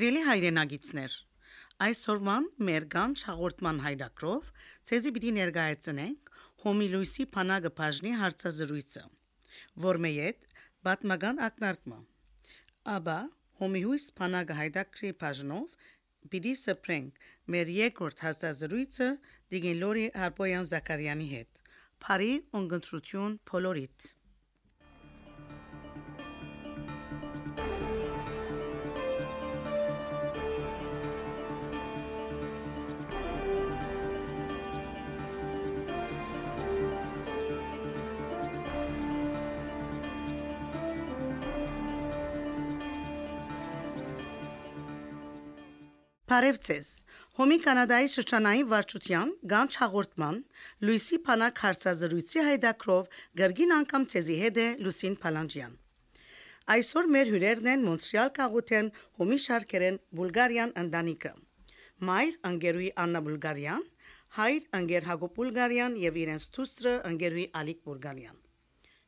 Սիրելի հայրենագիտներ, այսօրվան մեր գանչ հաղորդման հայրակրով ցեզի պիտի ներկայացնենք Հոմիլույսի Փանագը բաժնի հարցազրույցը, որ մեյետ բատմական ակնարկմա։ Աբա Հոմիհույս Փանագը հայրակրի բաժնով պիտի սփրենք մեր երկրորդ հարցազրույցը Դիգին Լորի Հարպոյան Զաքարյանի հետ։ Փարի ունգընտրություն Փոլորիտ Բարև ձեզ։ Հոմի Կանադայի շրջանային վարչության գանչ հաղորդման Լուիսի Փանակ հարցազրույցի հայդակրով գրգին անգամ ցեզի հետ է Լուսին Փալանջյան։ Այսօր մեր հյուրերն են Մոնտրեալ քաղաքեն Հոմի շարքերեն Բուլղարիան ընտանիքը։ Մայր Անգերուի Աննա Բուլղարյան, հայր Անգեր Հակոբ Բուլղարյան եւ իրենց դուստրը Անգերուի Ալիկ Բուլղարյան։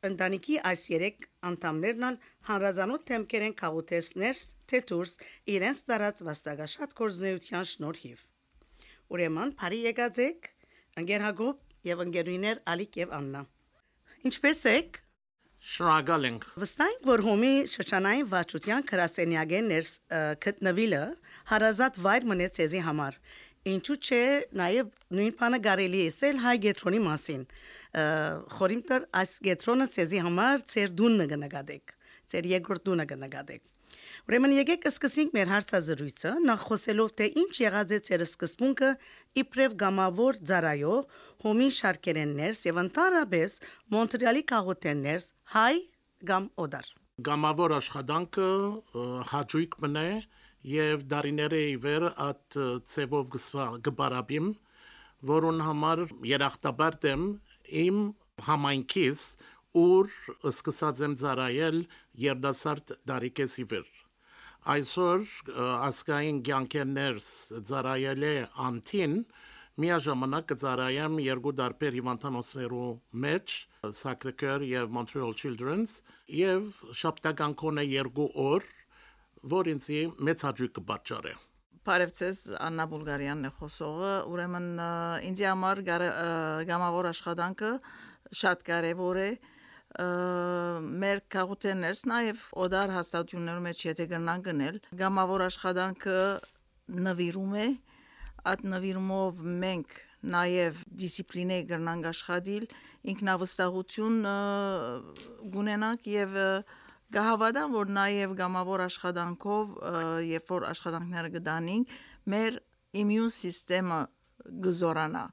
Ընտանիքի այս երեք անդամներն ալ հանրազանոթ թեմքեր են քաղուտեսներս, թե դուրս իրենց տարած վաստակաշատ կորզնեության շնորհիվ։ Ուրեմն, բարի եկած եք, ընկեր Հակոբ եւ ընկերուներ Ալիկ եւ Աննա։ Ինչպե՞ս եք։ Շնորհակալ ենք։ Վստահ ենք, որ հոմի շրջանային վաճության քրասենյակեն ներս գտնվելը հարազատ վայր մնաց ցեզի համար ինչու՞ չէ նաև նույն բանը կարելի է ասել հայ գետրոնի մասին խորիմտր այս գետրոնը ցեզի համար ծեր դունը կնկատեք ծեր երկրորդ դունը կնկատեք Ուրեմն եկեք սկսենք մեր հարցազրույցը նախ խոսելով թե ինչ եղած է ծեր սկզբունքը իբրև գամավոր ծարայո հոմի շարքերեններս եւ ընդհանրապես Մոնտրեալի քաղաքներս հայ կամ օդար Գամավոր աշխատանքը հաջույք մնա եւ դարիները իվեր at ծևով գբարաբիմ որուն համար երախտաբար դեմ իմ համայնքից ուր սկսած եմ ծարայել երդասարտ դարիքես իվեր այսօր ասկային ցանկերներս ծարայել է անտին միաժամանակ կծարայեմ երկու դարբեր հիվանդանոցներու մեջ Sacré-Cœur եւ Montreal Children's եւ շաբթական կոնե երկու օր որ ինձ մեծ հաճույք կպատճառի։ Բարևձեզ Աննա Բուլղարյանն է խոսողը, ուրեմն ինձ համար գամավոր աշխատանքը շատ կարևոր է մեր քաղաքներս նաև օդար հաստատություններում մեջ եթե գնան գնել գամավոր աշխատանքը նվիրում է այդ նվիրումով մենք նաև դիսցիպլինե գրնանք աշխատիլ ինքնավստահություն գունենանք եւ և Գահավադան, որ նաև գամավոր աշխատանքով, երբ որ աշխատանքները գտանին, մեր իմյուն սիստեմը գզորանա։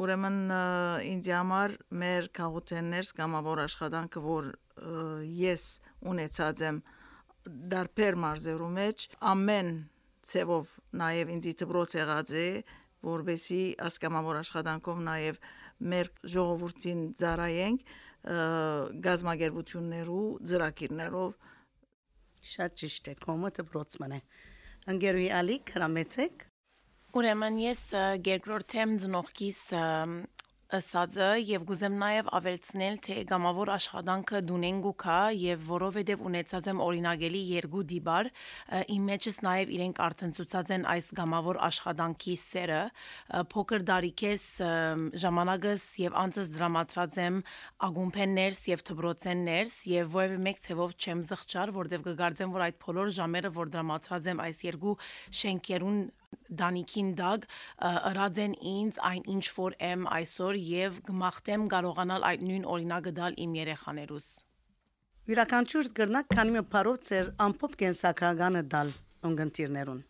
Ուրեմն ինձ համար մեր քաղաքներս գամավոր աշխատանքը, որ ես ունեցած եմ դարբեր մարզերու մեջ, ամեն ցևով նաև ինձ դբրոց եղած է, որբեսի ասկամավոր աշխատանքով նաև մեր ժողովրդին ծառայենք գազագերբություններու ծրագիրներով շատ ճիշտ է կոմոտը բրոցման է ընկերուի ալիք հրամեցեք Ուրեմն ես երկրորդեմ ծնողքիս ըսածը եւ գուզեմ նաեւ ավելցնել թե գամավոր աշխատանքը դունեն գուքա եւ որովհետեւ ունեցած եմ օրինագելի երկու դիբար իմ մեջս նաեւ իրենք արտնցուցած են այս գամավոր աշխատանքի սերը փոքր դարիքես ժամանակս եւ անցս դրամատրած եմ ագումփեններս եւ թբրոցեններս եւ ովևէ մեկ ցևով չեմ զղջար որովհետեւ կգարձեմ որ այդ բոլոր ժամերը որ դրամատրած եմ այս երկու շենքերուն Դանիքին դակ ըրած են ինձ այն ինչ որ եմ այսօր եւ գմախտեմ կարողանալ այդ նույն օրինակը դալ իմ երեխաներուս։ Յուրաքանչյուր գրնակ քանի մի բարով ծեր ամփոփ կենսակրագանը դալ ունգընտիրներուն։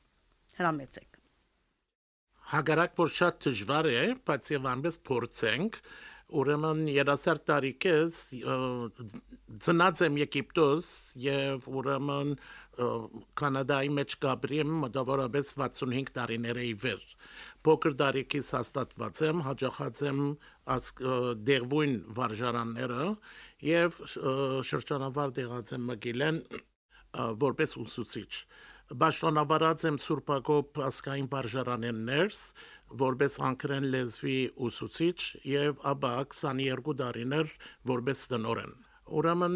Հրամեցեք։ Հագարակ որ շատ դժվար է, բայց եւ անպես փորձենք, ուրեմն երասարդ տարիքես ծնած եմ Եգիպտոս եւ ուրեմն Կանադայի մեջ գաբրիեմ մոտավորապես 65 տարիներ էի վեր փոքր տարիքից հաստատված եմ հաջողած եմ դերվույն վարժարանները եւ շրջանավար դեղած եմ մգիլեն որպես ուսուցիչ Բաշտոնավարած եմ Սուրբագոբ ասկային վարժարաններս, որպես անկրեն լեզվի ուսուցիչ եւ ապա 22 տարիներ որպես տնորեն։ Ուրեմն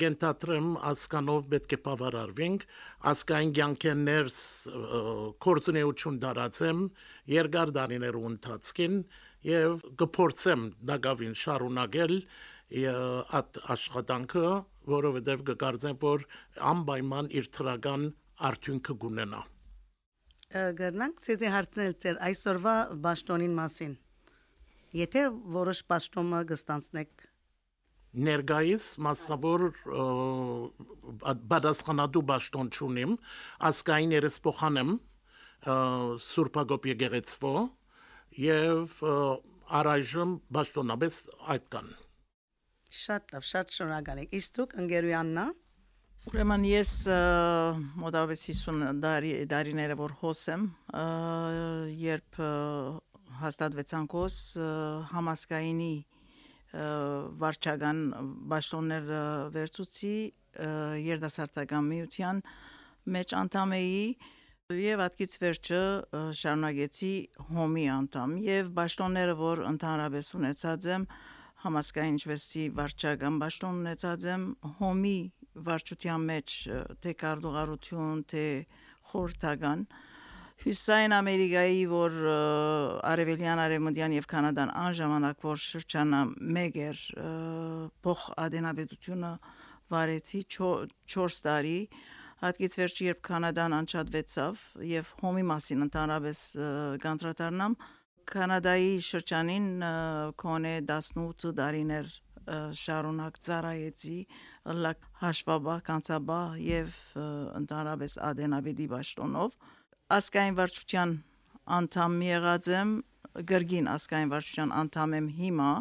գենտատրեմ ասկանով պետք է բավարարվենք, ասկային ցանկերս կորցնեություն դարացեմ երկար դարիներու ընթացքին եւ կփորձեմ դակավին շարունակել at աշխատանքը, որովհետեւ կգարձեմ, որ անպայման իր թրական արդյունքը կունենա գտնանք ցեզի հարցնել ձեր այսօրվա ճաշտոնին մասին։ Եթե որոշ ճաշտոմը կստանցնեք ներգայիս մասնավոր բադասխանադու ճաշտոն ճունիմ, ասկային երեսփոխանեմ Սուրբագոպ եկեղեցվո եւ առայժմ ճաշտոնաբես այդքան։ Շատ լավ, շատ շնորհակալ եմ։ Իսկ դուք ընկերույաննա Ուրեմն ես մոտավորապես 50 տարի տարիները որ հոսեմ, երբ հաստատվեցանք ոս համասկայինի վարչական ճաշտոններ վերցուցի երդասարտական միության մեջ անդամ էի եւ ատկից վերջը շարունակեցի հոմի անդամ եւ ճաշտոնները որ ընդհանրապես ունեցած եմ համասկային ինչվեսի վարչական ճաշտոն ունեցած եմ հոմի վարչության մեջ թե կարդողարություն, թե խորտական Հյուսային Ամերիկայի, որ Արևելյան Արևմտյան եւ Կանադան անժամանակ որ շրջանը մեկ էր փոխ ադենաբեդությունը վարեցի 4 տարի հատկից վերջի երբ Կանադան անջատվեցավ եւ հոմի մասին ընդհանրապես գանտրատարնամ Կանադայի շրջանին կոնե 18 տարիներ շարունակ ծառայեցի լակ հաշվաբա կանցաբա եւ ընդհանրապես ադենաբեդի ճաշտոնով ասկային վարչության անդամ եղած եմ գրգին ասկային վարչության անդամ եմ հիմա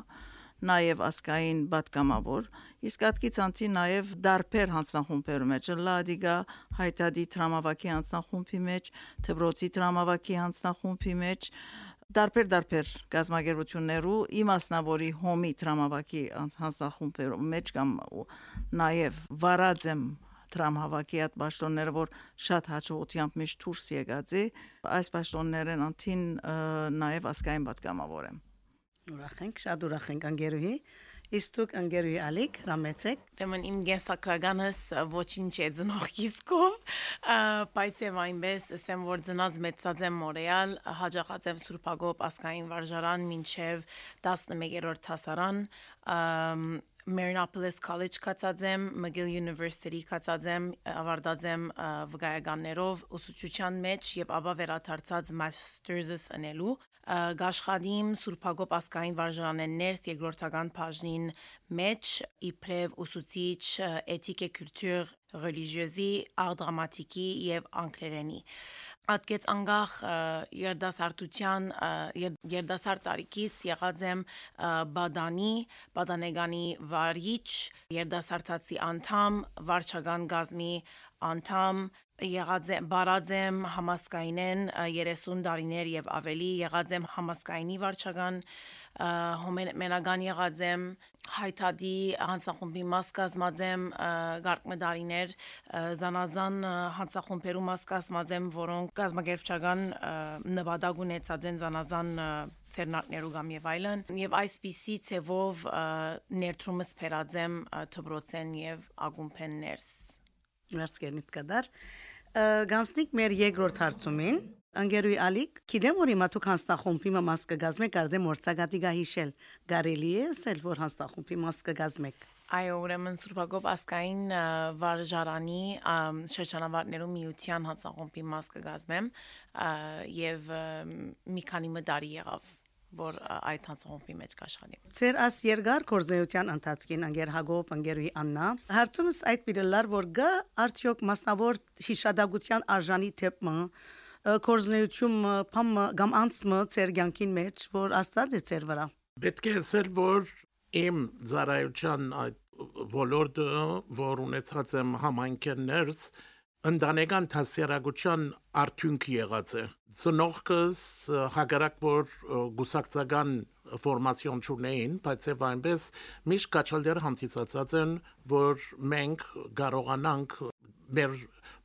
նաև ասկային պատգամավոր իսկ ատկից անցի նաև դարբեր հանձնախումբերի մեջ լադիգա հայտադի տրամավակի հանձնախումբի մեջ թբրոցի տրամավակի հանձնախումբի մեջ դարբեր դարբեր գազագերություններու իմասնավորի հոմի տրամավակի հանձնախումբերով մեջ կամ նաև վարածեմ տրամհավաքի այդ ճաշտոնները որ շատ հաջողությամբ միշտ դուրս եկած է այս ճաշտոններն անտին նաև ասկային պատգամավոր եմ ուրախ ենք շատ ուրախ ենք անգերուհի Իսկ դուք ընկերուի ալիք ռամեցեք։ Դեմն իմ գեսակրականս ոչինչ է ծնող կիսկով, բայց եւ այնպես ասեմ որ ծնած մեծած եմ Մորեալ, հաջողած եմ Սուրբագոբ ասկային վարժարան մինչեւ 11-րդ հասարան, Marinopolis College կացածեմ, McGill University կացածեմ, ավարտածեմ վկայականներով ուսուցչության մեջ եւ ապա վերադարձած master's-ս անելու գաշխադիմ Սուրբագոպ ասկային վարժանեն ներս երկրորդական բաժնին մեջ իբրև ուսուցիչ էթիկե կուլտուր ռելիգիոզի, ար դրամատիկի եւ անգլերենի ատկեց անգախ երդասարտության երդասարտ տարիքից եղած եմ բադանի բադանեգանի վարիչ երդասարտացի անդամ վարչական գազմի անդամ եղած եմ բարած եմ համասկայինեն 30 տարիներ եւ ավելի եղած եմ համասկայինի վարչական մենական եղած եմ հայտադի հանցախումբի մաս կազմած եմ գարկմը դարիներ զանազան հանցախումբերու մաս կազմած եմ որոնք գազագերբչական նպատակ ունեցած են զանազան ցերնակներու գամ եւ այլն եւ այսպիսի ցևով ներդրումս փերածեմ թբրոցեն եւ ագումփեն ներս Վերցկերնիտ կդար գանցնիկ մեր երկրորդ հարցումին Անգերուի ալիք, գիտեմ որ հիմա դուք հանստախումբի մաս կգազմեք, արդեն մորցակատի գա հիշել։ Գարելի է ասել որ հանստախումբի մաս կգազմեք։ Այո, ուրեմն Սուրբագոբ ասկային վարժարանի շրջանավարտներու միության հանձնախումբի մաս կգազմեմ եւ մի քանի մդարի եղավ որ այդ հանձնախումբի մեջ կաշխատի։ Ձեր աս երկար կորզեության ընթացքին անգեր Հակոբ անգերուի Աննա հարցումս այդ բիլլար որ գա արդյոք մասնավոր հիշադակության արժանի թեփը կորզնեություն փամ կամ անցմը ձեր ցանկին մեջ որ աստած է ձեր վրա։ Պետք է ասել որ իմ զարայության այդ ոլորտը որ ունեցած եմ համայնքներս ընդանեկան հասարակության արդյունք եղած է ծնողքս հագարակ որ գուսակցական ֆորմացիոն չունեին, բայց եւ այնպես միշտ կաչալդեր հանդիսացած են, որ մենք կարողանանք մեր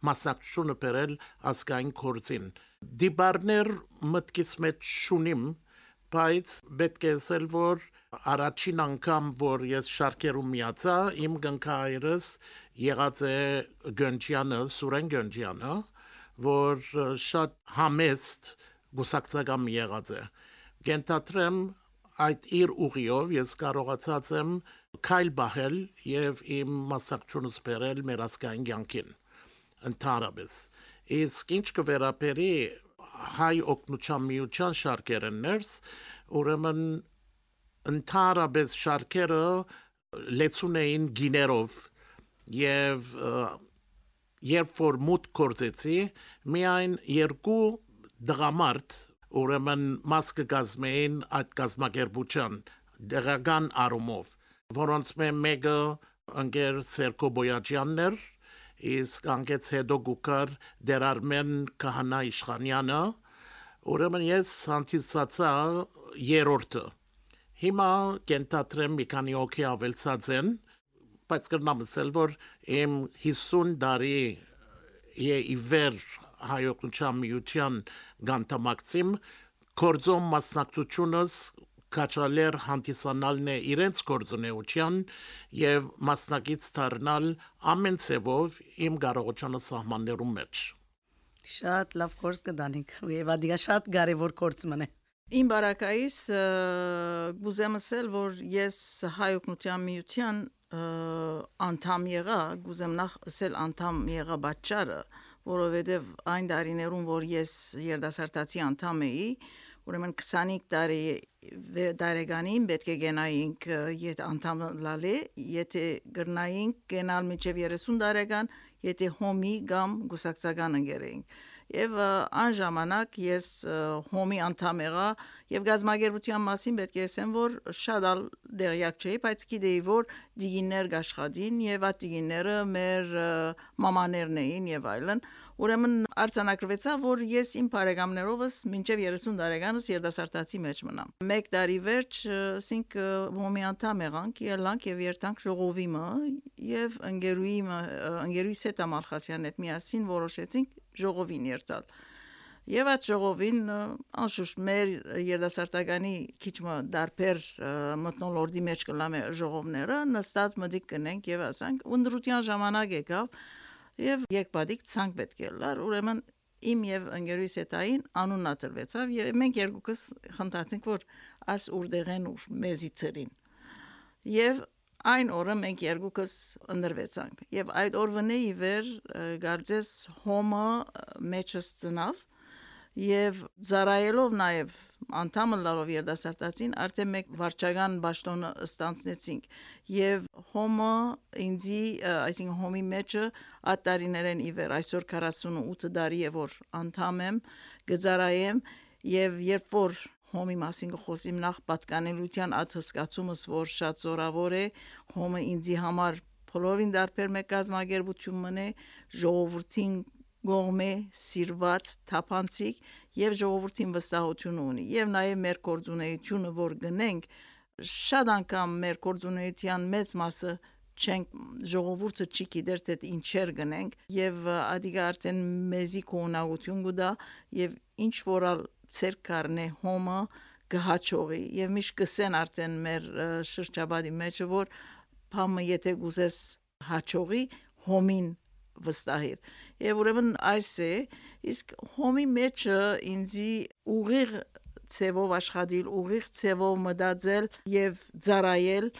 մասնակցությունը բերել ասկային կորցին։ Դիբարներ մտքից մեջ շունիմ, բայց պետք է ասել, որ առաջին անգամ որ ես շարքերում միացա իմ գնքայրս եղած է Գönջյանը Սուրեն Գönջյանը որ շատ համեստ գուսակցական եղած է գենտատրեմ այդ իր ուղիով ես կարողացած եմ քայլ բահել եւ իմ մասնակցությունս բերել մեր ասկային ցանկին ընդհանրապես իսկ ինչ կվերապերի հայ օկնուչան միության շարքերներս ուրեմն ընդհանրապես շարքերը լեցուն էին գիներով եւ երբ որ մուտ կորցեցի միայն երկու դղամարտ ուրեմն մաս կգազմեին այդ գազմագերբության դեղական արումով որոնց մեկը ընկեր Սերկո Բոյաջյաններ իսկ անգեց հետո գուկար դերարմեն քահանա իշխանյանը ուրեմն ես հանդիսացա երրորդը հիմա կենտատրեմ մի քանի օքի ավելցած են բայց կրնամ ասել որ իմ 50 տարի է իվեր հայօգնության միության գանտամակցիմ կորձոմ մասնակցությունս կաչալեր հանդիսանալն է իրենց գործունեության եւ մասնակից դառնալ ամեն ցևով իմ կարողության սահմաններում մեջ շատ լավ կորս կդանիք եւ ադիա շատ կարեւոր կորց մնե Իմ բարակայիս գուզեմ ասել, որ ես հայօգնության միության անդամ եղա, գուզեմ նախ ասել անդամ եղա բաճարը, որովհետև այն դարիներում, որ ես երդասարտացի անդամ էի, ուրեմն 25 տարի դարեգանին պետք է գնայինք իդ անդամ լալի, եթե գրնայինք գնալ մինչև 30 տարեկան, եթե հոմի կամ գուսակցական ընկերեինք եւ այն ժամանակ ես հոմի անդամ եղա եւ գազագերբության մասին պետք է ասեմ որ շատ ալ դերյակ չէի բայց գիտեի որ դիգիներ գաշխատին եւ այդ դիգիները մեր մամաներն էին եւ այլն ուրեմն արձանագրվեցա որ ես իմ բարեկամներովս մինչև 30 տարեկանս երդասարտացի մեջ մնամ մեկ տարի վերջ ասենք հոմի անդամ եղանք ելանք եւ երթանք ժողովիմը եւ ընկերուի ընկերուի Սետա Մալխասյանն հետ միասին որոշեցինք ժողովին երթալ Եվ այդ ժողովին անշուշտ մեր երդասարտականի քիչ մը դարբեր մտնոլորդի մեջ կլամե ժողովները նստած մտիկ կնենք եւ ասանք ընդրության ժամանակ եկավ եւ երկբադիկ ցանկ պետք է լար ուրեմն իմ եւ ընկերուհիս հետային անունն ատրվեցավ եւ մենք երկուքս խնդացինք որ աս ուրդեղեն ուր մեզի ծրին եւ Այն օրը մենք երկուքս ընդրվեցանք եւ այդ օրվանե ի վեր գարձես հոմը մեջս ծնավ եւ զարայելով նաեւ անդամը լարով երդասարտացին արդեն մեկ վարչական ճաշտոնը ստանցնեցինք եւ հոմը ինձի այսինքն հոմի մեջը ատարիներեն ի վեր այսօր 48 տարի է որ անդամ եմ գծարայեմ եւ երբ որ հոմի մասին խոսիմ նախ պատկանելության այդ հսկացումս որ շատ զորավոր է հոմը ինձի համար փոլովին դարբեր մեկ կազմակերպություն մնե ժողովրդին գողմե սիրված թափանցիկ եւ ժողովրդին վստահություն ունի եւ նաեւ մեր կորձունեությունը որ գնենք շատ անգամ մեր կորձունեության մեծ մասը չենք ժողովուրդը չի գիտեր թե ինչեր գնենք եւ ադիգա արդեն մեզի կողնաղություն գուտա եւ ինչ որալ ցեր կառնե հոմը գահաճողի եւ միշտ կսեն արդեն մեր շրջաբադի մեջ որ փամը եթե գուզես հաճողի հոմին վստահիր եւ ուրեմն այս է իսկ հոմի մեջը ինձի ուղիղ ցևով աշխատել ուղիղ ցևով մտածել եւ ծարայել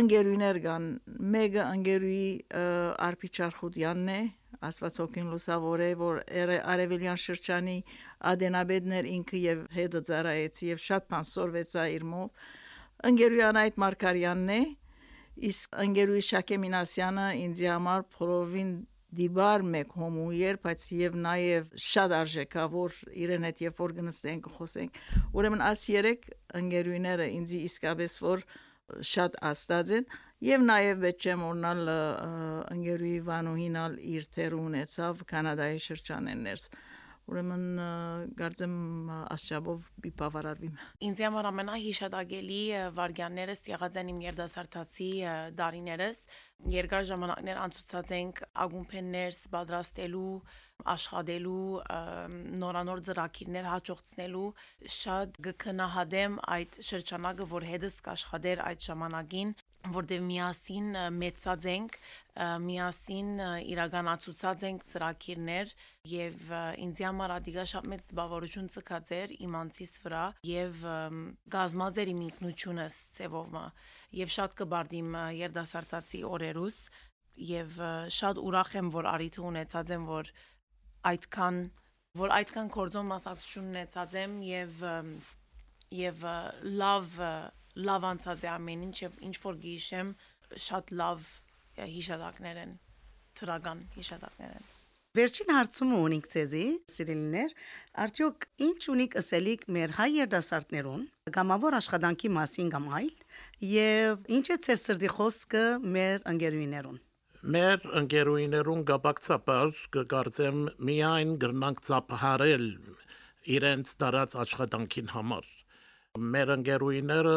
ընկերուներ կան մեգա ընկերուի արփիչար խուդյանն է աստվածոքին լուսավոր է որ արևելյան շրջանի ադենաբեդներ ինքը եւ հետը ծարայեցի եւ շատ բան սորվեցա իր մոտ ընկերույան այդ մարկարյանն է իսկ ընկերուի Շակե Մինասյանը ինձ համար փորովին դիբար մեկ հոմուեր, բայց եւ նաեւ շատ արժեքավոր իրեն հետ երբ որ գնստենք խոսենք։ Ուրեմն աս երեք ընկերուները ինձ իսկապես որ շատ աստած են եւ նաեւ է մոռանալ ընկերուի Վանուհինալ իր թեր ունեցավ կանադայի շրջաններս ուրեմն գարձեմ ասչաբով բիպավարարվիմ Ինձ համար ամենահիշադակելի վարգյաններս եղած են իմ երդասարտացի դարիներս երկար ժամանակներ անցուցած ենք ագումբեններ պատրաստելու աշխատելու նորանոր ծրագիրներ հաջողցնելու շատ գքնահադեմ այդ շրջանակը որ հետս կաշխատեր այդ ժամանակին որտեղ միասին մեծած ենք միասին իրականացուցած ենք ծրագիրներ եւ ինձ համար ադիգա շատ մեծ զբաղավորություն ցկած էր իմ անձիս վրա եւ գազմած էր իմ ինքնությունս ծևովը եւ շատ կբարդիմ երդասարտացի օրերուս եւ շատ ուրախ եմ որ արիթ ունեցած եմ որ այդքան որ այդքան կորձոն մասնակցություն ունեցած եմ եւ եւ լավ լավ անցած է ամեն ինչ եւ ինչ որ գիշեմ շատ լավ հիշատակներ են թրական հիշատակներ են Վերջին հարցումը ունենք ցեզի, սիրելիներ, արդյոք ինչ ունիք ասելիք մեր հայ երդասարտներուն, գամավոր աշխատանքի մասին կամ այլ, եւ ինչ է ցեր սրդի խոսքը մեր ընկերուիներուն։ Մեր ընկերուիներուն գաբակցաբար կգարձեմ միայն գրնանք ծափահարել իրենց դարած աշխատանքին համար Մեր ընկերուիները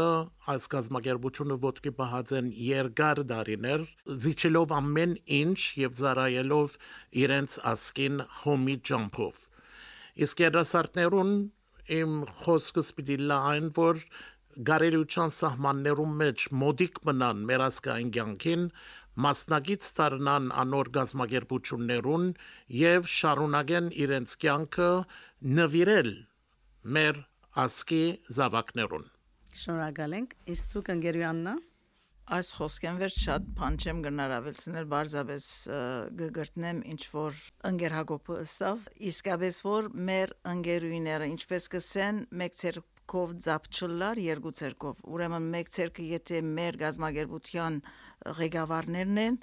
այս կազմակերպությունը ոտքի պահած են երկար դարիներ, զիջելով ամեն ինչ եւ զարայելով իրենց ասկին հոմի ջամփով։ Իսկ երասարտներուն իմ խոսքս պիտի լայն, որ գարելության սահմաններում մեջ մոդիկ մնան մեր ասկային կյանքին, մասնագից դառնան անոր գազམ་ագերբություններուն եւ շարունակեն իրենց կյանքը նվիրել մեր ասկի զավակներուն։ Շնորհակալ ենք։ Իսկ դուք ընկերյաննա Այս խոսքեն վերջ շատ բան չեմ գնարավելցնել, բարձաբես գգրտնեմ ինչ որ ընկեր Հակոբը ասավ, իսկապես որ մեր ընկերուիները ինչպես կսեն մեկ ցերկով ծապչլար երկու ցերկով։ Ուրեմն մեկ ցերկը եթե մեր գազམ་ագերբության ղեկավարներն են,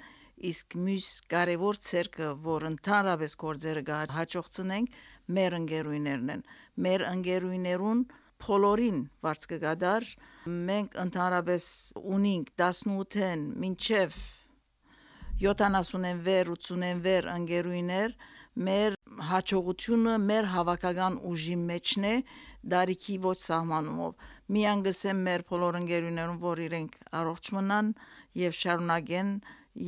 իսկ մյուս կարևոր ցերկը, որ ընդհանրապես կորձերը հաջողցնենք, մեր ընկերուիներն են։ Մեր ընկերուիներուն փոլորին վարձ կգադար մենք ընդհանրապես ունենք 18-ին մինչև 70-ին վեր 80-ին վեր ընկերուիներ մեր հաջողությունը մեր հավաքական ուժի մեջն է դարիքի ոչ սահմանումով միան գսեմ մեր բոլոր ընկերուներուն որ իրենք առողջ մնան եւ շարունակեն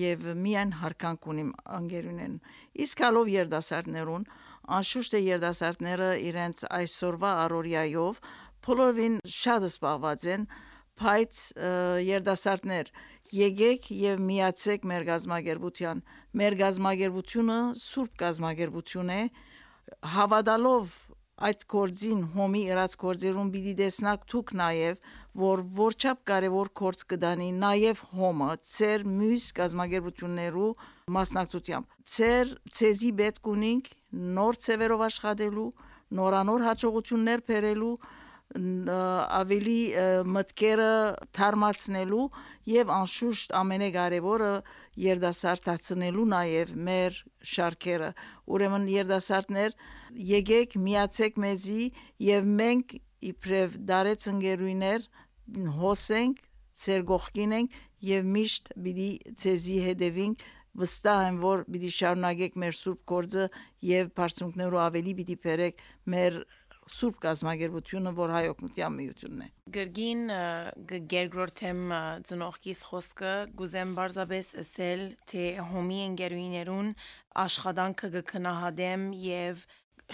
եւ միայն հարկանք ունիմ ընկերուներն իսկ հալով երդասարտներուն Անշուշտ է երդասարտները իրենց այսօրվա առօրյայով բոլորովին շատ զբաղված են, բայց երդասարտներ Եկեք եւ միացեք մեր գազմագերբության։ Մեր գազմագերբությունը սուրբ գազմագերբություն է, հավատալով այդ կորձին հոմի իրաց կորձերուն պիտի տեսնակ դուք նաև որ որչապ կարևոր կորց կդանի նաև հոմը ծեր մյուս գազմագերբություններու մասնակցությամբ ծեր ցեզի պետք ունենք նոր ծևերով աշխատելու, նորանոր հաջողություններ բերելու, ավելի մտքերը թարմացնելու եւ անշուշտ ամենակարևորը երդասարտացնելու նաեւ մեր շարքերը ուրեմն երդասարտներ եկեք միացեք մեզի եւ մենք իբրև դարեց ընկերուիներ հոսենք ծեր գողքին ենք եւ միշտ պիտի ցեզի հետևենք վստահ եմ որ պիտի շարունակեք մեր սուրբ գործը եւ բարձունքներով ավելի պիտի բերեք մեր սուրբ գազམ་ագերբությունը, որ հայօգնության միությունն է։ Գրգին գերգրոթեմ ծնողքիս խոսքը գուզեմ բարձաբես ասել, թե հոմի ընկերուիներուն աշխատանքը կքնահադեմ եւ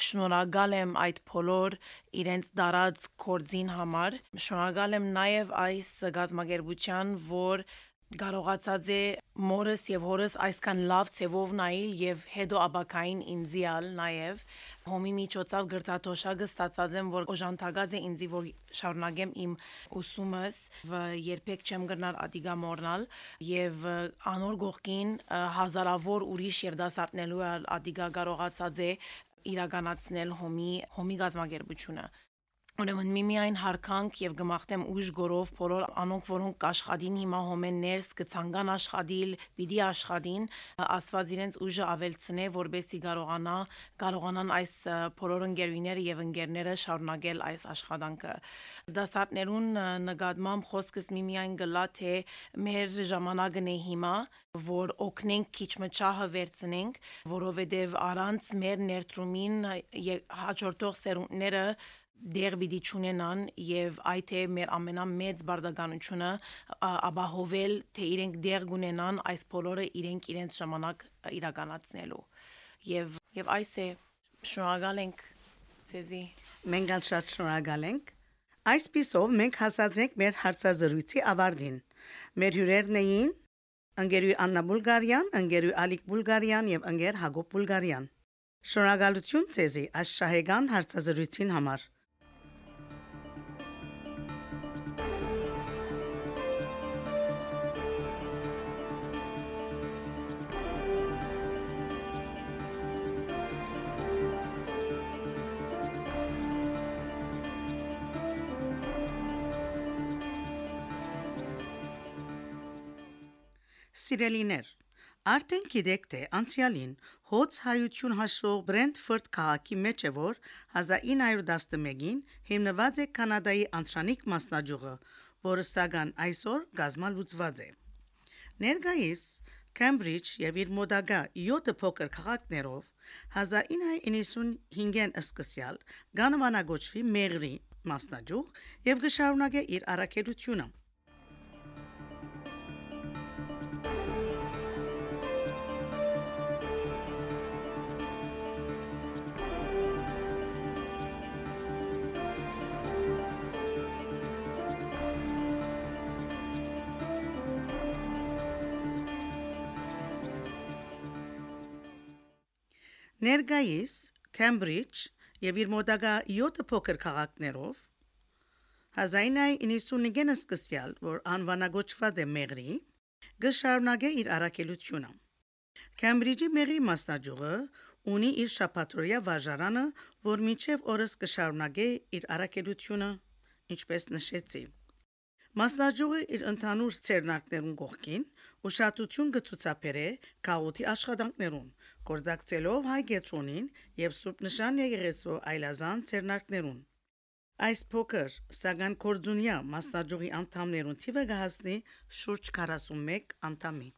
շնորհակալ եմ այդ բոլոր իրենց դարած կորձին համար։ Շնորհակալ եմ նաև այս գազམ་ագերբության, որ կարողացած է մորս եւ հորս այսքան լավ ցևով նայել եւ հետո աբակային ինձիալ նաեւ հոմի միջոցով գրտաթոշակը ստացած եմ որ օժանդակած է ինձի որ շարունակեմ իմ ուսումս երբեք չեմ գնալ ադիգա մորնալ եւ անոր գողքին հազարավոր ուրիշ երդասարտնելու ադիգա կարողացած է իրականացնել հոմի հոմի գազམ་ագերբությունը Ուրեմն միմիայն հարկանք եւ գմախտեմ ուժ գորով բոլոր անոնք որոնք կաշխադին հիմա հոմեն ներս կցանգան աշխատիլ, պիտի աշխատին, աստված իրենց ուժը ավելցնե, որբեսի կարողանա կարողանան այս բոլոր ընկերուները եւ ընկերները շարունակել այս աշխատանքը։ Դասարտներուն նկատմամբ խոսքս միմիայն գլա թե մեր ժամանակն է հիմա, որ օգնենք քիչ մճահը վերցնենք, որովհետեւ առանց մեր ներդրումին հաջորդող սերունդները դեր պիտի ճունենան եւ այդ է մեր ամենամեծ բարդականությունը ապահովել թե իրենք դեր գունենան այս բոլորը իրենք իրենց ժամանակ իրականացնելու եւ եւ այս է շնորհակալ ենք ցեզի մենք շատ շնորհակալ ենք այս պիսով մենք հասած ենք մեր հարցազրույցի ավարտին մեր հյուրերն էին ընկերուի Աննա Բուլգարյան, ընկերուի Ալիկ Բուլգարյան եւ ընկեր Հակոբ Բուլգարյան Շնորհակալություն ցեզի այս շահեգան հարցազրույցին համար Սիրելիներ, արդեն գիտեք թե անցյալին հոց հայություն հաշվող Բրենթֆորդ քաղաքի մեջ է որ 1911-ին հիմնված է կանադայի անտրանիկ մասնաճյուղը, որը սակայն այսօր գազմանլուծված է։ Ներկայիս Քեմբրիջ եւ իր մոդագա 7 փոքր քաղաքներով 1995-ին սկսյալ գանվանագոչվի Մեղրի մասնաճյուղ եւ գշարունակե իր առաքելությունը։ Ներկայիս Քեմբրիջ եւ իր մոտակա 7 փոքր քաղաքներով 1995-ին սկսյալ, որ անվանագոչված է Մեղրի, գշարունակե իր առաքելությունը։ Քեմբրիջի Մեղրի մասնաճյուղը ունի իր շապատրոյա վաժարանը, որ մինչև օրս կշարունակե իր առաքելությունը, ինչպես նշեցի։ Մասնաճյուղը իր ընդհանուր ցերնակներուն կողքին ուշադրություն կցուցաբերե քաղուտի աշխատանքներուն, գործակցելով հայ գետրոնին եւ Սուրբ Նշան եկեղեցու այլազան ցերնակներուն։ Այս փոքր սագան կորձունյա մասնաճյուղի անդամներուն թիվը կհասնի շուրջ 41 անդամի։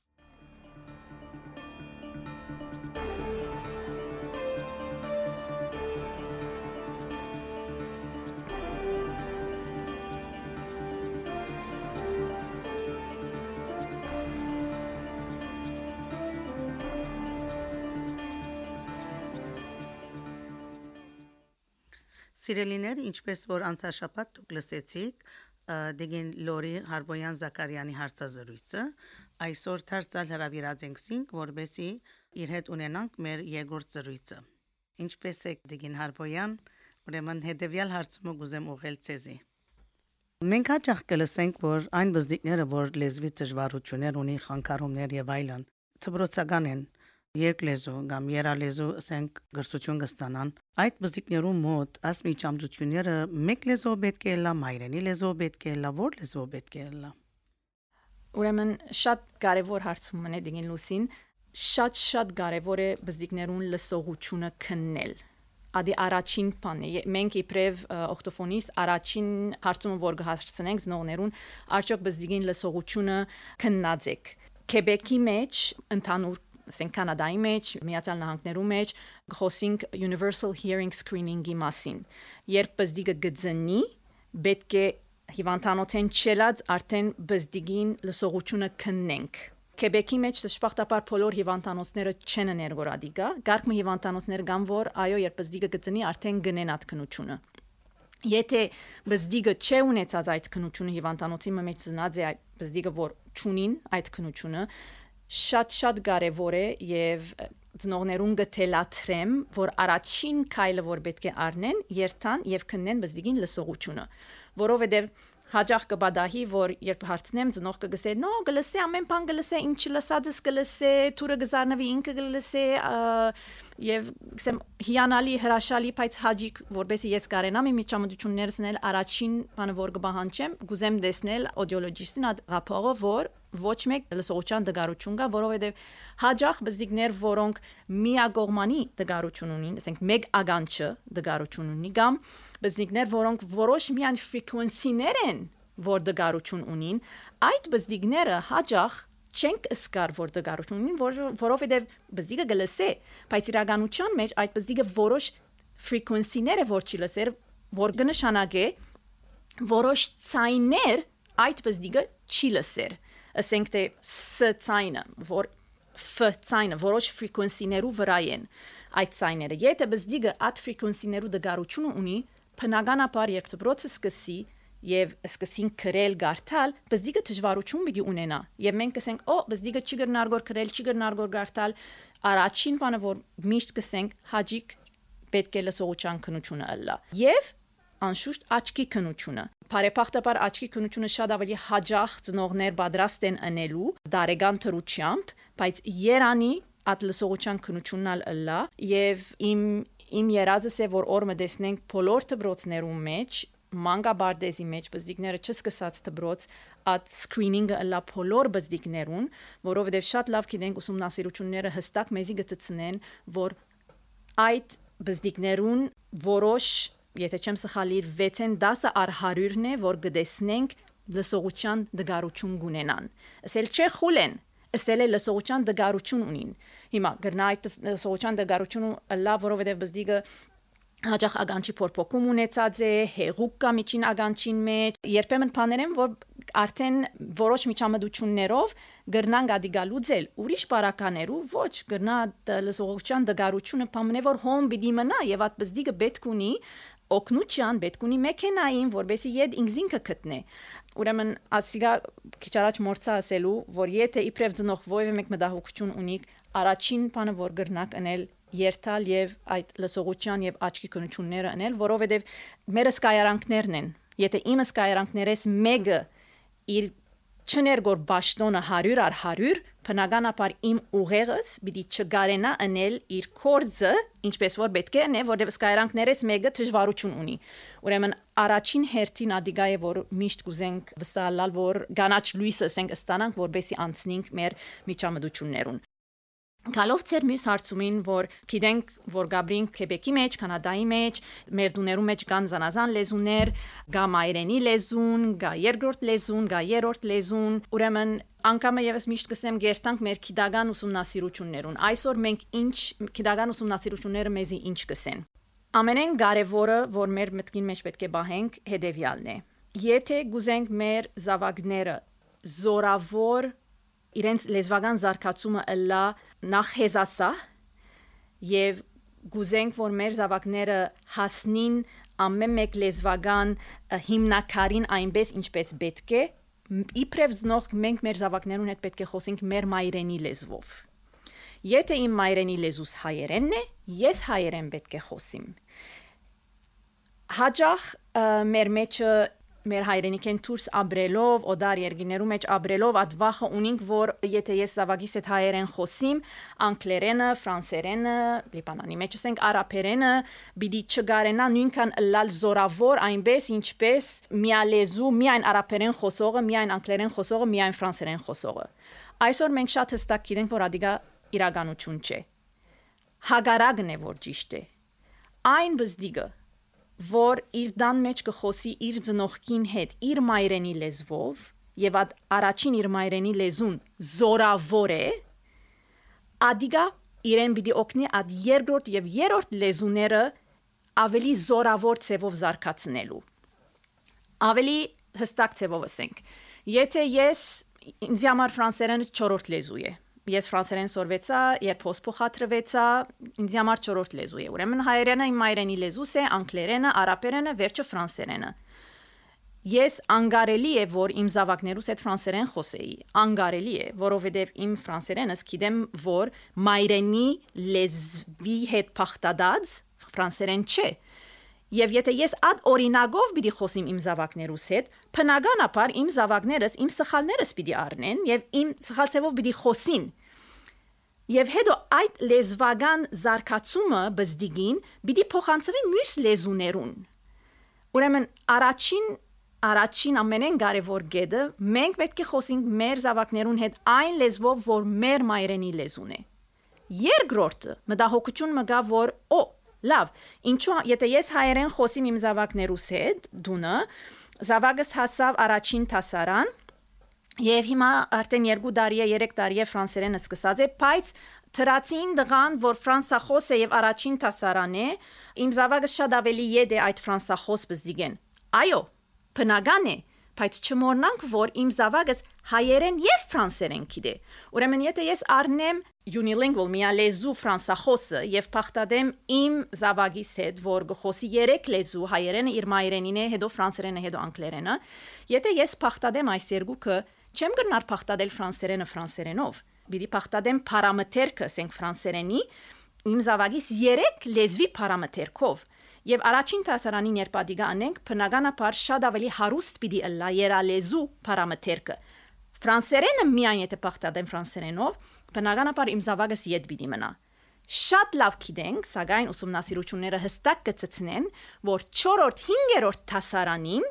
Սիրելիներ, ինչպես որ անցաշաբաթ դուք լսեցիք, Դեգեն Լորի Հարբոյան Զաքարյանի հարցազրույցը, այսօր դարձալ հրավիրած ենք սինք, որբեսի իր հետ ունենանք մեր երկրորդ զրույցը։ Ինչպես է Դեգեն Հարբոյան, ուրեմն հետեւյալ հարցումը գուզեմ ուղղել ցեզի։ Մենք հաճախ կլսենք, որ այն բզդիկները, որ լեզվի դժվարություններ ունի, խանգարումներ եւ այլն, թբրոցական են, երկլեզու կամ երալեզու ասենք գրծություն կստանան այդ բզիկներու մոտ աս միջամջությունները մեկ լեզու պետք է լա մայրենի լեզու պետք է լա որ լեզու պետք է լա Ուրեմն շատ կարևոր հարցում մնա դինին լուսին շատ շատ կարևոր է բզիկներուն լսողությունը քննել ադի առաջին բանը մենք իբրև օկտոֆոնիստ առաջին հարցումը որ կհասցնենք զնողներուն արդյոք բզդիգին լսողությունը քննածեք Քեբեկի մեջ ընդհանուր ասենք Կանադայի մեջ, Միացյալ Նահանգներու մեջ խոսինք universal hearing screening-ի մասին։ Երբ բզդիգը գծնի, պետք է հիվանդանոցեն չելած արդեն բզդիգին լսողությունը քննենք։ Քեբեկի մեջ դժբախտաբար բոլոր հիվանդանոցները չեն ներգորադիկա, գարկմը հիվանդանոցներ կան, որ այո, երբ բզդիգը գծնի, արդեն գնեն այդ քնությունը։ Եթե բզդիգը չէ ունեցած այդ քնությունը հիվանդանոցի մեջ ծնած է այդ բզդիգը որ ճունին այդ քնությունը շատ-շատ կարևոր է եւ ծնողներուն գտելաթրեմ, որ առաջին քայլը որ պետք է առնեն, երթան եւ քննեն բզդիգին լսողությունը, որովհետեւ հաջող կբադահի որ երբ հարցնեմ ծնող կգսե նո գլսե ամեն բան գլսե ինչ լսածս գլսե թուրը գզարնվի ինքը գլսե եւ գսեմ հիանալի հրաշալի բայց հաջիկ որբեսի ես կարենամ իմ միջամտություններս նել առաջին բանը որ կբահանջեմ գուզեմ տեսնել օդիոլոգիստին այդ ռապորը որ ոչ մեկ լսողության դգարություն կա, որովհետև հաջող բզիկներ, որոնք միագողմանի դգարություն ունին, ասենք մեկ ագանչը դգարություն ունի կամ բզիկներ, որոնք որոշ միան ֆրեկվենսիներ են, որ դգարություն ունին, այդ բզիկները հաջող չենք սկար որ դգարություն ունին, որ, որովհետև բզիկը գլսե, բայց իրականության մեջ այդ բզիկը որոշ ֆրեկվենսիները որ չի լսեր, որ կնշանակե որոշ ցայներ այդ բզիկը չի լսեր ասենք թե ս ցայնը, որ ֆ ցայնը որոշ ֆրեկվենսիներու վրա են այդ ցայները։ Եթե բզդիգը այդ ֆրեկվենսիներու դգարությունը ունի, բնականաբար երբ դպրոցը սկսի եւ սկսին քրել գարտալ, բզդիգը դժվարություն պիտի ունենա։ Եվ մենք կսենք, օ, բզդիգը չի գրնարգոր քրել, չի գրնարգոր գարտալ, առաջին բանը որ միշտ կսենք, հաջիկ պետք է լսողության քնությունը ըլլա։ Եվ անշուշտ աչքի քնությունը։ Բարեփոխտաբար աչքի քնությունը շատ ավելի հաջող ծնողներ պատրաստ են անելու դարեգան թրուչությամբ, բայց Երանի at լսողության քնությունն ըլլա եւ իմ իմ երազս է որ օրը դեսնենք բոլոր դբրոցներում մեջ մանգաբարդեզի մեջ բզդիկները չսկսած դբրոց at screening-ը լա բոլոր բզդիկներուն, որովհետև շատ լավ գիտենք ուսումնասիրությունները հստակ մեզի գծցնեն, որ այդ բզդիկներուն որոշ եթե չեմ սխալիր 6-ին 10 առ 100-ն է, որ գտեսնենք լսողության դգարություն գունենան։ Ասել չէ խուլեն, ասել է լսողության դգարություն ունին։ Հիմա գրնա այդ լսողության դգարությունը լավ, որովհետև բզդիգը հաջող ագանչի փորփոքում ունեցած է, հեղուկ կա միջին ագանչին մեջ։ Երբեմն բաներ են, որ արդեն որոշ միջամտություններով գրնան գադիգալուձել ուրիշ բարականերու ոչ գրնա լսողության դգարությունը բամն է որ հոմ բիդի մնա եւ այդ բզդիգը պետք ունի օկնուչյան պետք ունի մեքենային, որբեսի իդ ինքզինքը գտնե։ Ուրեմն ասիգա քիչ առաջ մորցա ասելու, որ եթե իբրև ծնող ովևէ մեկ մտահոգություն ունի, առաջին բանը որ գրնակ անել երթալ եւ այդ լսողության եւ աչքի քնությունները անել, որովհետեւ մեր սկայարանքներն են։ Եթե իմ սկայարանքներես մեկը իր չներգոր ճաշտոնը 100 առ 100 բնականաբար իմ ուղեղս պիտի չգարենա անել իր կորձը ինչպես որ պետք է անե որովհետև սկայրանքներես մեկը դժվարություն ունի ուրեմն առաջին հերթին ադիգա է որ միշտ կուզենք վստահալ որ գանաչ լույսը ասենք ստանանք որբեսի անցնենք մեր միջամտություններուն Գալով ծեր մյուս հարցումին, որ գիտենք, որ Գաբրին Քեբեկի մեջ, Կանադայի մեջ, մեր դուներու մեջ կան զանազան լեզուներ, գա մայրենի լեզուն, գա երկրորդ լեզուն, գա երրորդ լեզուն, ուրեմն անկամը եւս միշտ կսեմ գերտանք մեր քիդական ուսումնասիրություններուն։ Այսօր մենք ինչ քիդական ուսումնասիրությունները մեզի ինչ կսեն։ Ամենեն կարևորը, որ մեր մտքին մեջ պետք է բահենք, հետեւյալն է։ Եթե գուզենք մեր զավակները զորավոր իրենց լեզվական զարգացումը ըլլա նախ հեզասա եւ գուզենք որ մեր զավակները հասնին ամեն մեկ լեզվական հիմնակարին այնպես ինչպես պետք է իբրև զնող մենք մեր զավակներուն հետ պետք է խոսենք մեր մայրենի լեզվով Եթե իմ մայրենի լեզուս հայերենն է, ես հայերեն պետք է խոսիմ։ Հաջող մեր մեջը մեր հայրենիքեն դուրս ապրելով, օդար երկիներու մեջ ապրելով, այդ վախը ունենք, որ եթե ես զավակիս հետ հայերեն խոսիմ, անգլերենը, ֆրանսերենը, լիբանանի մեջ ասենք արաբերենը, բիդի չգարենա նույնքան լալ զորավոր այնպես ինչպես միալեզու, միայն արաբերեն խոսողը, միայն անգլերեն խոսողը, միայն ֆրանսերեն խոսողը։ Այսօր մենք շատ հստակ գիտենք, որ ադիգա իրականություն չէ։ Հագարագն է որ ճիշտ է։ Այն բզդիգը որ իր դան մեջ կխոսի իր ծնողքին հետ իր մայրենի լեզվով եւ այդ առաջին իր մայրենի լեզուն զորավոր է ադիգա իրեն պիտի օգնի այդ երկրորդ եւ երրորդ լեզուները ավելի զորավոր ցևով զարգացնելու ավելի հստակ ցևով ասենք. Եթե ես ինձ համար ֆրանսերենը 4-րդ լեզու է ես ֆրանսերեն սորվեցա, երբ հոս փոխադրվեցա, ինձ համար չորրորդ լեզու է։ Ուրեմն հայերենը իմ մայրենի լեզուս է, անգլերենը, արաբերենը, վերջը ֆրանսերենը։ Ես անգարելի է, որ իմ զավակներուս այդ ֆրանսերեն խոսեի։ Անգարելի է, որովհետև իմ ֆրանսերենս գիտեմ, որ մայրենի լեզվի հետ փախտադած ֆրանսերեն չէ։ Եվ եթե ես այդ օրինագով պիտի խոսիմ իմ զավակներուս հետ, բնականաբար իմ զավակներս իմ սխալներս պիտի առնեն եւ իմ սխալցեվով պիտի խոսին։ Եվ հետո այդ լեզվական զարգացումը բզդիգին պիտի փոխանցվի մյուս լեզուներուն։ Ուրեմն առաջին առաջին ամենեն կարևոր գեդը մենք պետք է խոսենք մեր զավակներուն հետ այն լեզվով, որ մեր մայրենի լեզուն է։ Երկրորդը մտահոգություն մգա, որ օ, լավ, ինչու եթե ես հայերեն խոսիմ իմ զավակներուս հետ, դունը զավակս հասավ առաջին տասարան Եվ հիմա արդեն 2 տարի է, 3 տարի է ֆրանսերենը սկսած է, բայց Թրացին դղան, որ ֆրանսախոս է եւ առաջին տասարան է, իմ զավակը շատ ավելի յետ է այդ ֆրանսախոս բզիգեն։ Այո, բնական է, բայց չմոռնանք, որ իմ զավակս հայերեն եւ ֆրանսերեն գիտե։ Ուրեմն եթե ես առնեմ unilingual միալեզու ֆրանսախոսը եւ փախտադեմ իմ զավակիս հետ, որ գխոսի 3 լեզու հայերենը իր մայրենին է, հետո ֆրանսերենը, հետո անգլերենը, եթե ես փախտադեմ այս երկուքը, չեմ գնար փախտադել ֆրանսերենը ֆրանսերենով։ Բիդի փախտադեմ պարամետրքը, ասենք ֆրանսերենի, իմ զավակիս 3 լեզվի պարամետրքով Եվ առաջին տասարանին երբ ադիգա անենք, բնականաբար շատ ավելի հարուստ պիտի ըլլա երալեզու պարամետրքը։ Ֆրանսերենը միայն եթե բախտադեմ ֆրանսերենով, բնականաբար իմ զավակս յետ պիտի մնա։ Շատ լավ գիտենք, սակայն ուսումնասիրությունները հստակ կցցնեն, որ 4-րդ 5-րդ տասարանին,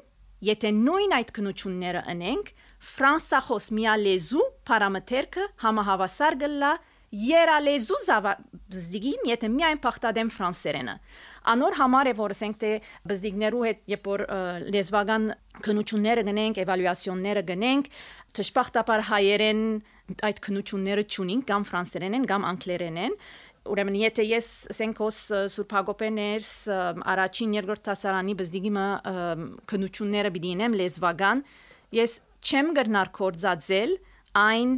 եթե նույն այդ քնությունները անենք, ֆրանսախոս միալեզու պարամետրքը համահավասար գլա երալեզու զավազդիգին, եթե միայն փախտադեմ ֆրանսերենը։ Անոր համար է որ ասենք թե բզդիգներու հետ երբ որ լեզվական քնությունները գնենք, էվալուացիոնները գնենք, ճշմարտաբար հայերեն այդ քնությունները ճունին կամ ֆրանսերեն են կամ անգլերեն են Ուրեմն եթե ես ասենք ոս Սուրբ Հակոբեներս առաջին երկրորդ տասարանի բզդիգիմը քնությունները բիդինեմ լեզվական ես չեմ գրնար կորձածել այն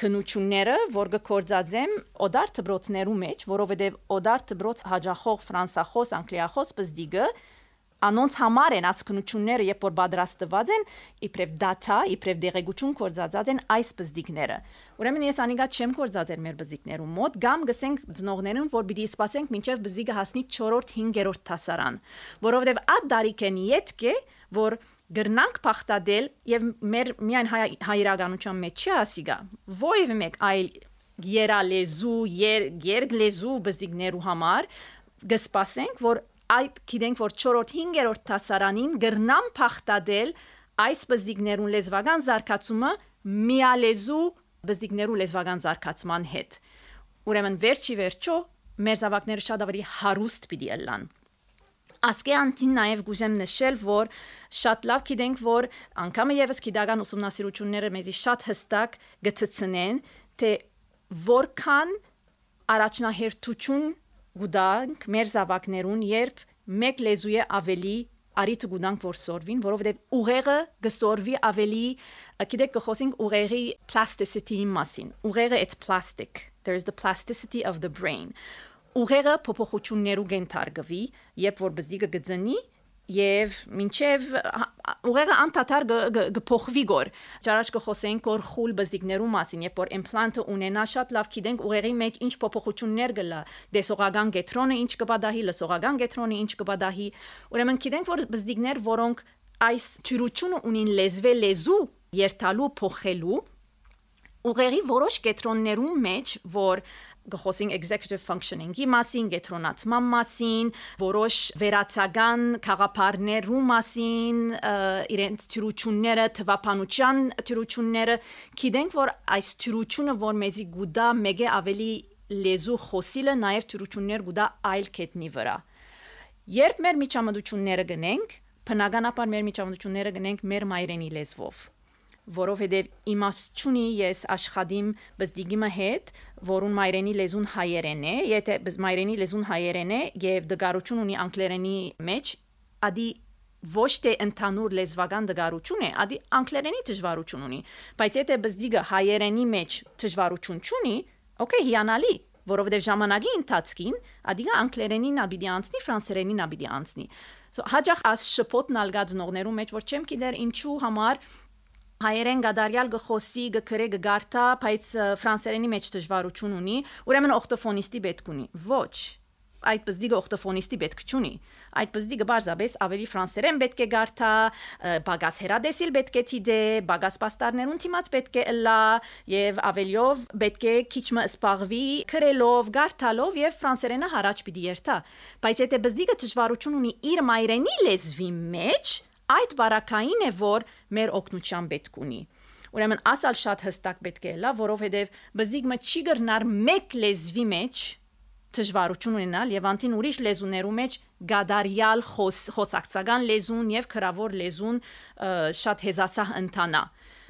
քնությունները, որ գործածեմ օդար դբրոցներու մեջ, որովհետև օդար դբրոց հաջախող ֆրանսախոս, անգլիախոս բզդիգը անոնց համար են ասկնությունները, երբ որ պատրաստված են, իբրև data, իբրև դեղեցություն կորցածած են այս բզդիկները։ Ուրեմն ես անիկա չեմ կորցածել մեր բզդիկներու մոտ, կամ գսենք ծնողներուն, որ պիտի սպասենք մինչև բզդիկը հասնի 4-րդ 5-րդ տասարան, որովհետև այդ դարիքեն յետք է, որ գրնանք փախտադել եւ մեր միայն հայ, հայրականության մեջ չի ասիգա ովև մեկ այլ երալեզու եր երգլեզու բզիկներու համար գսպասենք որ այդ գիտենք որ 4-րդ 5-րդ տասարանին գրնան փախտադել այս բզիկներուն լեզվական զարգացումը միալեզու բզիկներու լեզվական զարգացման հետ ուրեմն վերջի վերջո մեր զավակները շատ ավելի հարուստ պիտի ըլլան Ասկե անտին նաև գուժեմ նշել, որ շատ լավ գիտենք, որ անգամը եւս քիդական ուսումնասիրությունները մեզի շատ հստակ գծցնեն, թե որքան առաջնահերթություն գուտանք մեր զավակներուն, երբ մեկ լեզու է ավելի արիթ գուտանք որ սորվին, որովհետև ուղեղը գսորվի ավելի, գիտեք կխոսենք ուղեղի plasticity-ի մասին։ Ուղեղը it's plastic. There is the plasticity of the brain ուղեղը փոփոխություններու գենթարգվի, երբ որ բզիկը գծնի եւ մինչեւ ուղեղը անդադար գփոխվի գոր ճարաշ կխոսենք որ խուլ բզիկներու մասին երբ որ իմպլանտը ունենա շատ լավ գիտենք ուղեղի մեջ ինչ փոփոխություններ գլա դեսողական գետրոնը ինչ կբադահի լսողական գետրոնը ինչ կբադահի ուրեմն գիտենք որ բզիկներ որոնք այս թյուրությունը ունին լեզվե լեզու երթալու փոխելու ուղեղի որոշ կետրոններում մեջ, որ գխոսին executive functioning-ի մասին, գետրոնացման մասին, որոշ վերացական խաղապարներու մասին, իրենց թյուրությունները, թվապանության թյուրությունները, գիտենք որ այս թյուրությունը, որ մեզի գուդա մեգե ավելի լեզու խոսիլը նաև թյուրություններ գուդա այլ կետնի վրա։ Երբ մեր միջամտությունները գնենք, բնականաբար մեր միջամտությունները գնենք մեր մայրենի լեզվով որովհետև իմաստ չունի ես աշխատիմ բզդիգիմը հետ, որուն մայրենի լեզուն հայերեն է, եթե մայրենի լեզուն հայերեն է եւ դգարություն ունի անգլերենի մեջ, ադի ոչ թե ընդհանուր լեզվական դգարություն է, ադի անգլերենի դժվարություն ունի, բայց եթե բզդիգը հայերենի մեջ դժվարություն չունի, օքեյ, հիանալի, որովհետև ժամանակի ընթացքին ադիգա անգլերենին աբիդի անցնի, ֆրանսերենին աբիդի անցնի։ So հաջող աս շփոթն ալգածնողներու մեջ որ չեմ գիտեր ինչու համար հայերեն գադարյալ գխոսի գկրե գարտա, բայց ֆրանսերենի մեջ դժվարություն ունի, ուրեմն օկտոֆոնիստի պետք ունի։ Ոչ։ այդ բզդիգը օխտոֆոնիստի պետք չունի։ Այդ բզդիգը բարձաբես ավելի ֆրանսերեն պետք է գարթա, բագաս հերադեսիլ պետք է թիդե, բագաս պաստարներուն թիմած պետք է ըլա եւ ավելիով պետք է քիչմը սպաղվի քրելով, գարթալով եւ ֆրանսերենը հարաճ պիտի երթա։ Բայց եթե բզդիգը դժվարություն ունի իր մայրենի լեզվի մեջ, այդ բարակային է, որ մեր օգնության պետք ունի։ Ուրեմն ասալ շատ հստակ պետք է լա, որովհետև բզդիգը չի գրնար մեկ լեզվի մեջ դժվարություն ունենալ եւ անտին ուրիշ լեզուներու մեջ գադարյալ խոս խոսակցական լեզուն եւ քրավոր լեզուն շատ հեզասահ ընտանա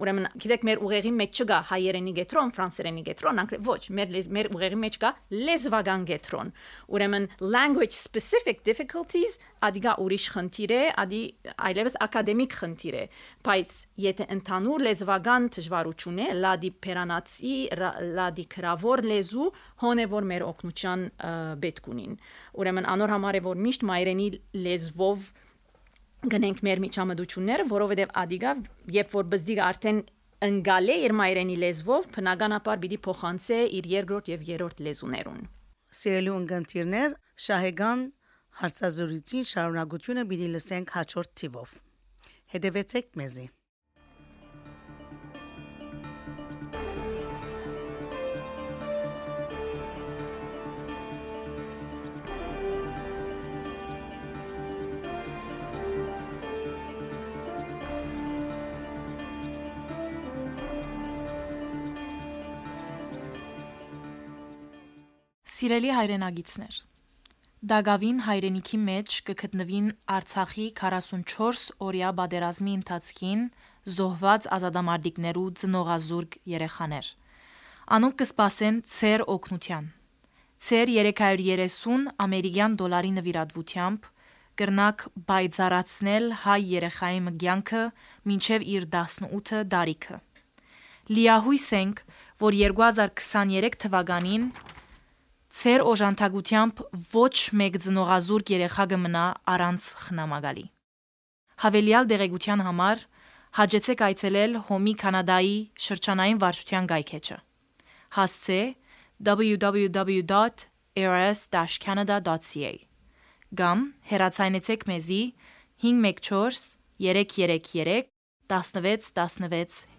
Ուրեմն, գիտեք, մեր ուղեղի մեջ չկա հայերենի գետրոն, ֆրանսերենի գետրոն, անկրե ոչ, մեր մեր ուղեղի մեջ կա լեզվական գետրոն։ Ուրեմն language specific difficulties ադիգա ուրիշ խնդիր է, ադի այլևս ակադեմիկ խնդիր է, բայց եթե ընդհանուր լեզվական դժվարություն է, լադի պերանացի, լադի քրավոր լեզու, հոն է որ մեր օգնության պետք ունին։ Ուրեմն անոր համար է որ միշտ մայրենի լեզվով գնենք մեր միջամտությունները, որովհետև ադիգա, երբ որ բզդիգը արդեն ընկալ է իր մայրենի լեզվով, բնականաբար պիտի փոխանցե իր երկրորդ եւ երրորդ լեզուներուն։ Սիրելի ունգընտիրներ, շահեգան հարցազրույցի շարունակությունը պիտի լսենք հաջորդ թիվով։ Հետևեցեք մեզի։ Սիրելի հայրենագիտներ։ Դագավին հայրենիքի մեջ կգտնվին Արցախի 44 օրյա բادرազմի ընթացքին զոհված ազատամարտիկներու ծնողազուրկ երեխաներ։ Անոնք կսպասեն ծեր օկնության։ Ծեր 330 ամերիկյան դոլարի նվիրատվությամբ կրնակ բայցարացնել հայ երեխայի մգյանքը մինչև իր 18 տարիքը։ Լիահույս ենք, որ 2023 թվականին Ցեր օժանդակությամբ ոչ մեկ ծնողազուրկ երեխա կմնա առանց խնամակալի։ Հավելյալ դեղեցության համար հաջեցեք այցելել Հոմի Կանադայի շրջանային վարչության գայքեջը։ Հասցե www.ars-canada.ca կամ հեռացայնեցեք մեզի 514 333 1616